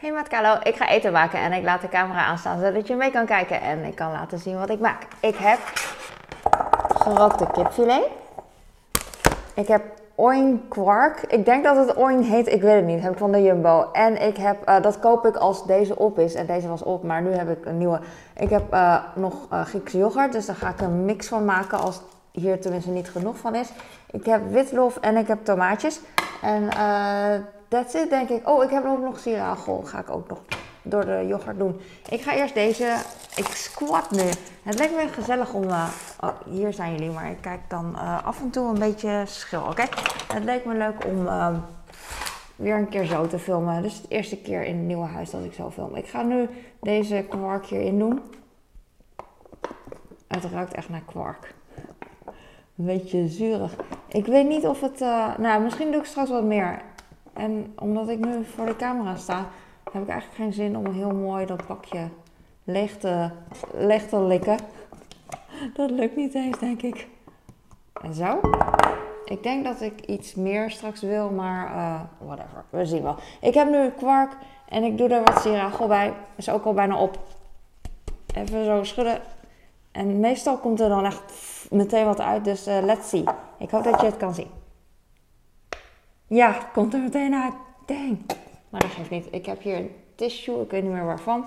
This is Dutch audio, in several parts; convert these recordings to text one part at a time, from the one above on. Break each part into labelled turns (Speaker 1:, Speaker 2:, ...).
Speaker 1: Hey Carlo, ik ga eten maken en ik laat de camera aanstaan zodat je mee kan kijken en ik kan laten zien wat ik maak. Ik heb gerookte kipfilet. Ik heb oin kwark. Ik denk dat het oin heet, ik weet het niet. heb ik van de Jumbo. En ik heb, eh, dat koop ik als deze op is. En deze was op, maar nu heb ik een nieuwe. Ik heb uh, nog uh, Griekse yoghurt, dus daar ga ik een mix van maken als hier tenminste niet genoeg van is. Ik heb witlof en ik heb tomaatjes. En that's it, denk ik. Oh, ik heb ook nog siragel. Ga ik ook nog door de yoghurt doen. Ik ga eerst deze. Ik squat nu. Het lijkt me gezellig om. Uh, oh, hier zijn jullie, maar ik kijk dan uh, af en toe een beetje schil. Oké? Het leek me leuk om uh, weer een keer zo te filmen. Dus het eerste keer in het nieuwe huis dat ik zo film. Ik ga nu deze kwark hierin doen. Het ruikt echt naar kwark. Een beetje zuurig. Ik weet niet of het. nou, misschien doe ik straks wat meer. En omdat ik nu voor de camera sta, heb ik eigenlijk geen zin om heel mooi dat bakje leeg te, likken. Dat lukt niet eens, denk ik. En zo. Ik denk dat ik iets meer straks wil, maar uh, whatever. We zien wel. Ik heb nu kwark en ik doe er wat siragel bij. Is ook al bijna op. Even zo schudden. En meestal komt er dan echt meteen wat uit, dus uh, let's see. Ik hoop dat je het kan zien. Ja, komt er meteen uit. Dang. Maar dat geeft niet. Ik heb hier een tissue, ik weet niet meer waarvan.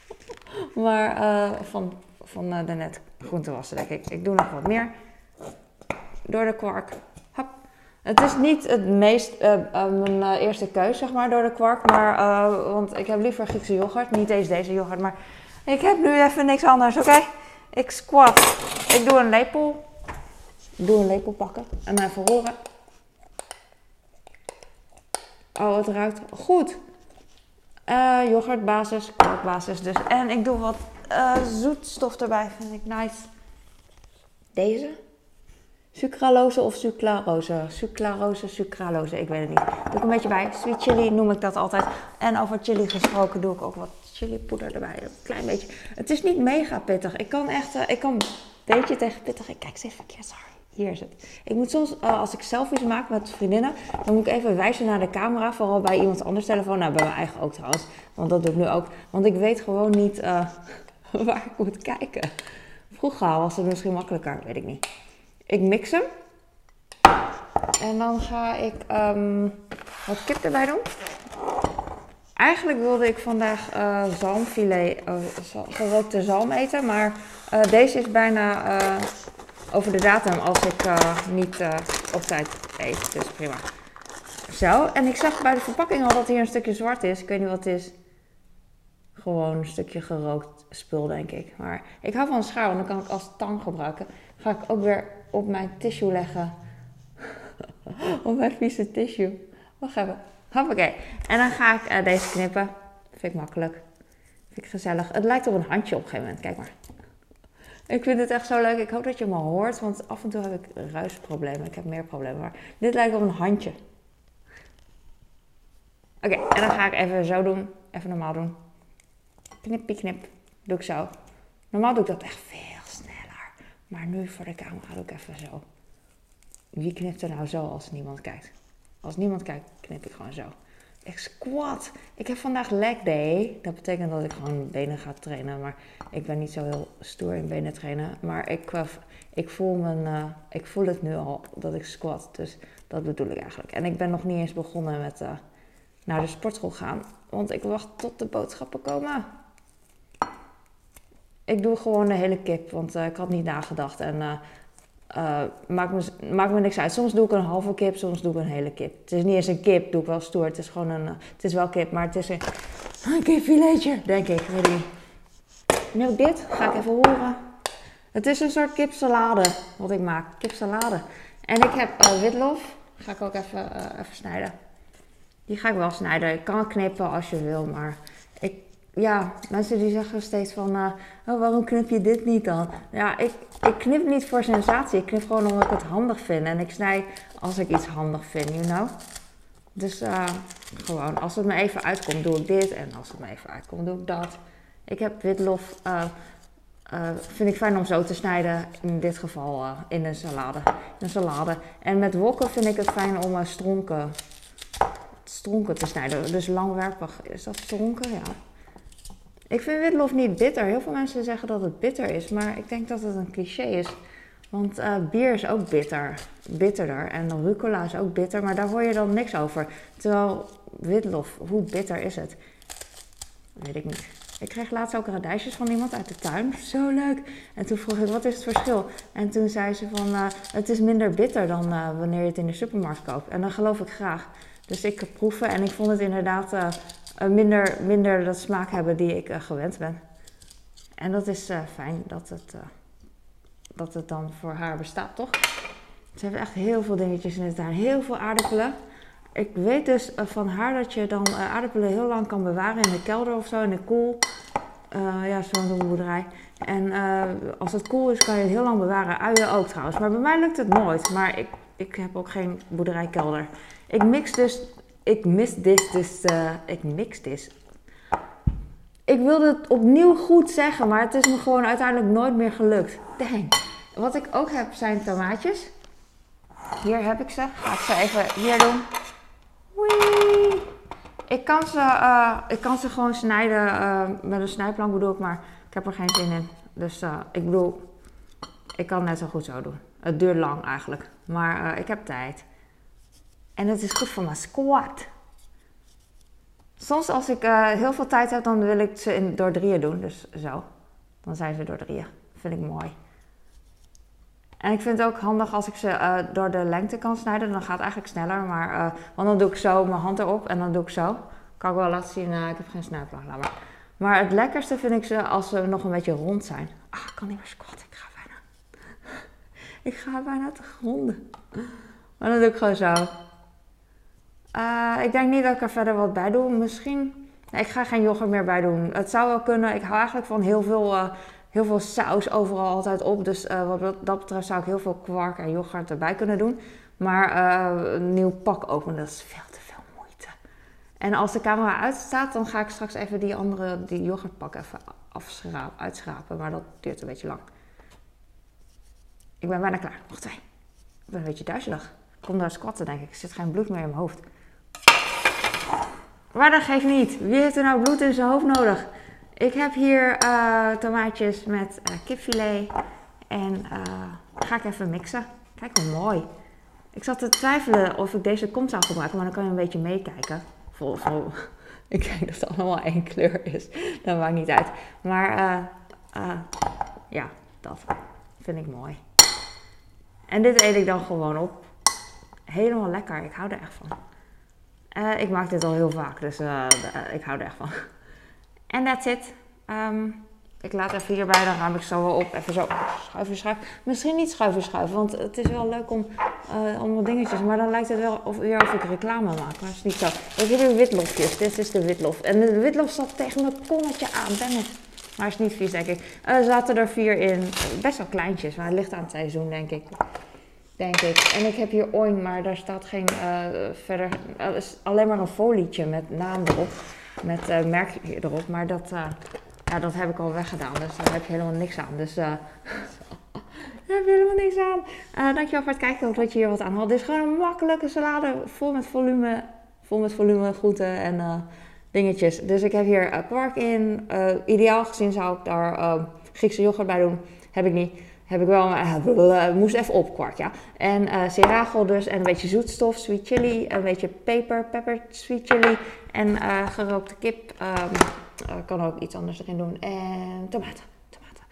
Speaker 1: maar uh, van, van uh, de net groentewassen, denk ik. Ik doe nog wat meer. Door de kwark. Hop. Het is niet het meest, uh, mijn eerste keus, zeg maar, door de kwark. Maar, want ik heb liever Griekse yoghurt. Niet eens deze yoghurt, maar ik heb nu even niks anders, oké? Ik squat. Ik doe een lepel. Ik doe een lepel pakken en even horen. Oh, het ruikt goed. Uh, yoghurtbasis, kookbasis dus. En ik doe wat uh, zoetstof erbij, vind ik nice. Deze? Sucralose of sucralose? Sucralose, sucralose, ik weet het niet. Doe ik een beetje bij. Sweet chili noem ik dat altijd. En over chili gesproken doe ik ook wat chilipoeder erbij. Een klein beetje. Het is niet mega pittig. Ik kan echt, uh, ik kan een beetje tegen pittig. Ik kijk steeds verkeerd, sorry. Hier het. Ik moet soms, uh, als ik selfies maak met vriendinnen, dan moet ik even wijzen naar de camera. Vooral bij iemand anders telefoon. Nou, bij mijn eigen ook trouwens. Want dat doe ik nu ook. Want ik weet gewoon niet uh, waar ik moet kijken. Vroeger was het misschien makkelijker, weet ik niet. Ik mix hem. En dan ga ik um, wat kip erbij doen. Eigenlijk wilde ik vandaag uh, zalmfilet, gerookte zalm eten. Maar deze is bijna over de datum als ik uh, niet uh, op tijd eet. Dus prima. Zo, en ik zag bij de verpakking al dat hier een stukje zwart is. Ik weet niet wat het is. Gewoon een stukje gerookt spul, denk ik. Maar ik hou van een schaar, dan kan ik als tang gebruiken. Ga ik ook weer op mijn tissue leggen. op mijn vieze tissue. Wacht even. Hoppakee. En dan ga ik uh, deze knippen. Vind ik makkelijk. Vind ik gezellig. Het lijkt op een handje op een gegeven moment. Kijk maar. Ik vind het echt zo leuk. Ik hoop dat je me hoort, want af en toe heb ik ruisproblemen. Ik heb meer problemen, maar dit lijkt op een handje. Oké, en dan ga ik even zo doen. Even normaal doen. Knippie knip. Doe ik zo. Normaal doe ik dat echt veel sneller. Maar nu voor de camera doe ik even zo. Wie knipt er nou zo als niemand kijkt? Als niemand kijkt, knip ik gewoon zo. Ik squat. Ik heb vandaag leg day. Dat betekent dat ik gewoon benen ga trainen. Maar ik ben niet zo heel stoer in benen trainen. Maar ik, eh, ik, voel, mijn, uh, ik voel het nu al dat ik squat. Dus dat bedoel ik eigenlijk. En ik ben nog niet eens begonnen met uh, naar de sportschool gaan. Want ik wacht tot de boodschappen komen. Ik doe gewoon de hele kip. Want ik had niet nagedacht. En uh, maakt, me, maakt me niks uit. Soms doe ik een halve kip, soms doe ik een hele kip. Het is niet eens een kip, doe ik wel stoer. Het is gewoon een. Uh, het is wel kip, maar het is een, een kipfiletje, denk ik. Weet. Nu ook dit, ga ik even horen. Het is een soort kipsalade wat ik maak. Kipsalade. En ik heb uh, witlof. Ga ik ook even, even snijden. Die ga ik wel snijden. Ik kan het knippen als je wil, maar ja, mensen die zeggen steeds van, uh, oh, waarom knip je dit niet dan? Ja, ik, ik knip niet voor sensatie. Ik knip gewoon omdat ik het handig vind. En ik snij als ik iets handig vind, you know? Dus uh, gewoon, als het me even uitkomt, doe ik dit. En als het me even uitkomt, doe ik dat. Ik heb witlof, uh, vind ik fijn om zo te snijden. In dit geval in een salade. In een salade. En met wokken vind ik het fijn om stronken stronken te snijden. Dus langwerpig. Is dat stronken? Ja. Ik vind witlof niet bitter. Heel veel mensen zeggen dat het bitter is. Maar ik denk dat het een cliché is. Want uh, bier is ook bitter. Bitterder. En rucola is ook bitter. Maar daar hoor je dan niks over. Terwijl witlof, hoe bitter is het? Weet ik niet. Ik kreeg laatst ook radijsjes van iemand uit de tuin. Zo leuk. En toen vroeg ik, wat is het verschil? En toen zei ze van, uh, het is minder bitter dan uh, wanneer je het in de supermarkt koopt. En dan geloof ik graag. Dus ik proeven en ik vond het inderdaad minder, minder dat smaak hebben die ik gewend ben. En dat is fijn dat het, dat het dan voor haar bestaat, toch? Ze heeft echt heel veel dingetjes in de tuin. Heel veel aardappelen ik weet dus eh, van haar dat je dan aardappelen heel lang kan bewaren in de kelder of zo, in de koel. Ja, zo'n boerderij. En als het koel is, kan je het heel lang bewaren. Uien ook trouwens. Maar bij mij lukt het nooit. Maar ik, ik heb ook geen boerderijkelder. Ik mix dus. Ik mis dit dus. ik mix dit. Ik wilde het opnieuw goed zeggen, maar het is me gewoon uiteindelijk nooit meer gelukt. Dang. Wat ik ook heb zijn tomaatjes. Hier heb ik ze. Ga ik ze even hier doen. Wee. Ik kan ze, uh, ik kan ze gewoon snijden uh, met een snijplank bedoel ik, maar ik heb er geen zin in. Dus ik bedoel, ik kan net zo goed zo doen. Het duurt lang eigenlijk, maar ik heb tijd. En het is goed voor mijn squat. Soms als ik heel veel tijd heb, dan wil ik ze in, door drieën doen. Dus zo. Dan zijn ze door drieën. Vind ik mooi. En ik vind het ook handig als ik ze uh, door de lengte kan snijden. Dan gaat het eigenlijk sneller. Maar, uh, want dan doe ik zo mijn hand erop en dan doe ik zo. Kan ik wel laten zien. Ik heb geen snijplank. Maar. maar het lekkerste vind ik ze als ze nog een beetje rond zijn. Ah, ik kan niet meer squatten. Ik ga bijna. ik ga bijna te gronden. Maar dan doe ik gewoon zo. Ik denk niet dat ik er verder wat bij doe. Misschien. Nee, ik ga geen yoghurt meer bij doen. Het zou wel kunnen. Ik hou eigenlijk van heel veel heel veel saus overal altijd op. Dus uh, wat dat betreft zou ik heel veel kwark en yoghurt erbij kunnen doen. Maar een nieuw pak openen, dat is veel te veel moeite. En als de camera uitstaat, dan ga ik straks even die andere, die yoghurtpak even uitschrapen. Maar dat duurt een beetje lang. Ik ben bijna klaar. Nog twee. Ik ben een beetje duizelig. Ik kom daar squatten, denk ik. Er zit geen bloed meer in mijn hoofd. Maar dat geeft niet. Wie heeft er nou bloed in zijn hoofd nodig? Ik heb hier uh, tomaatjes met uh, kipfilet. En uh, ga ik even mixen. Kijk hoe mooi. Ik zat te twijfelen of ik deze kom zou gebruiken, maar dan kan je een beetje meekijken. Vol, vol. Ik denk dat het allemaal één kleur is. Dat maakt niet uit. Maar ja, dat vind ik mooi. En dit eet ik dan gewoon op. Helemaal lekker. Ik hou er echt van. Ik maak dit al heel vaak, dus ik hou er echt van. En that's it. Um, ik laat even hierbij, dan ruim ik zo wel op. Even zo schuiven, schuiven. Misschien niet schuiven, schuiven, want het is wel leuk om uh, allemaal dingetjes. Maar dan lijkt het wel of, weer of ik reclame maak. Maar dat is niet zo. Ik heb hier witlofjes. Dit is de witlof. En de witlof zat tegen mijn konnetje aan. Ben het. Maar is niet vies, denk ik. Er zaten er vier in. Best wel kleintjes, maar het ligt aan het seizoen, denk ik. Denk ik. En ik heb hier oin, maar daar staat geen uh, verder. Alleen maar een folietje met naam erop met uh, merkje erop. Maar dat, uh, ja, dat heb ik al weggedaan. Dus daar heb je helemaal niks aan. Dus daar heb je helemaal niks aan. Dankjewel voor het kijken. Hoop dat je hier wat aan had. Dit is gewoon een makkelijke salade. Vol met volume. Vol met volume, groenten en dingetjes. Dus ik heb hier kwark in. ideaal gezien zou ik daar Griekse yoghurt bij doen. Heb ik niet heb ik wel, uh, moest even op kwark, ja. En uh, seragel dus, en een beetje zoetstof, sweet chili, een beetje peper, pepper, sweet chili en gerookte kip. Um, kan ook iets anders erin doen. En tomaten, tomaten.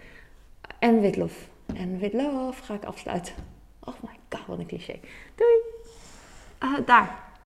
Speaker 1: En witlof. En witlof ga ik afsluiten. Oh my god, wat een cliché. Doei! daar.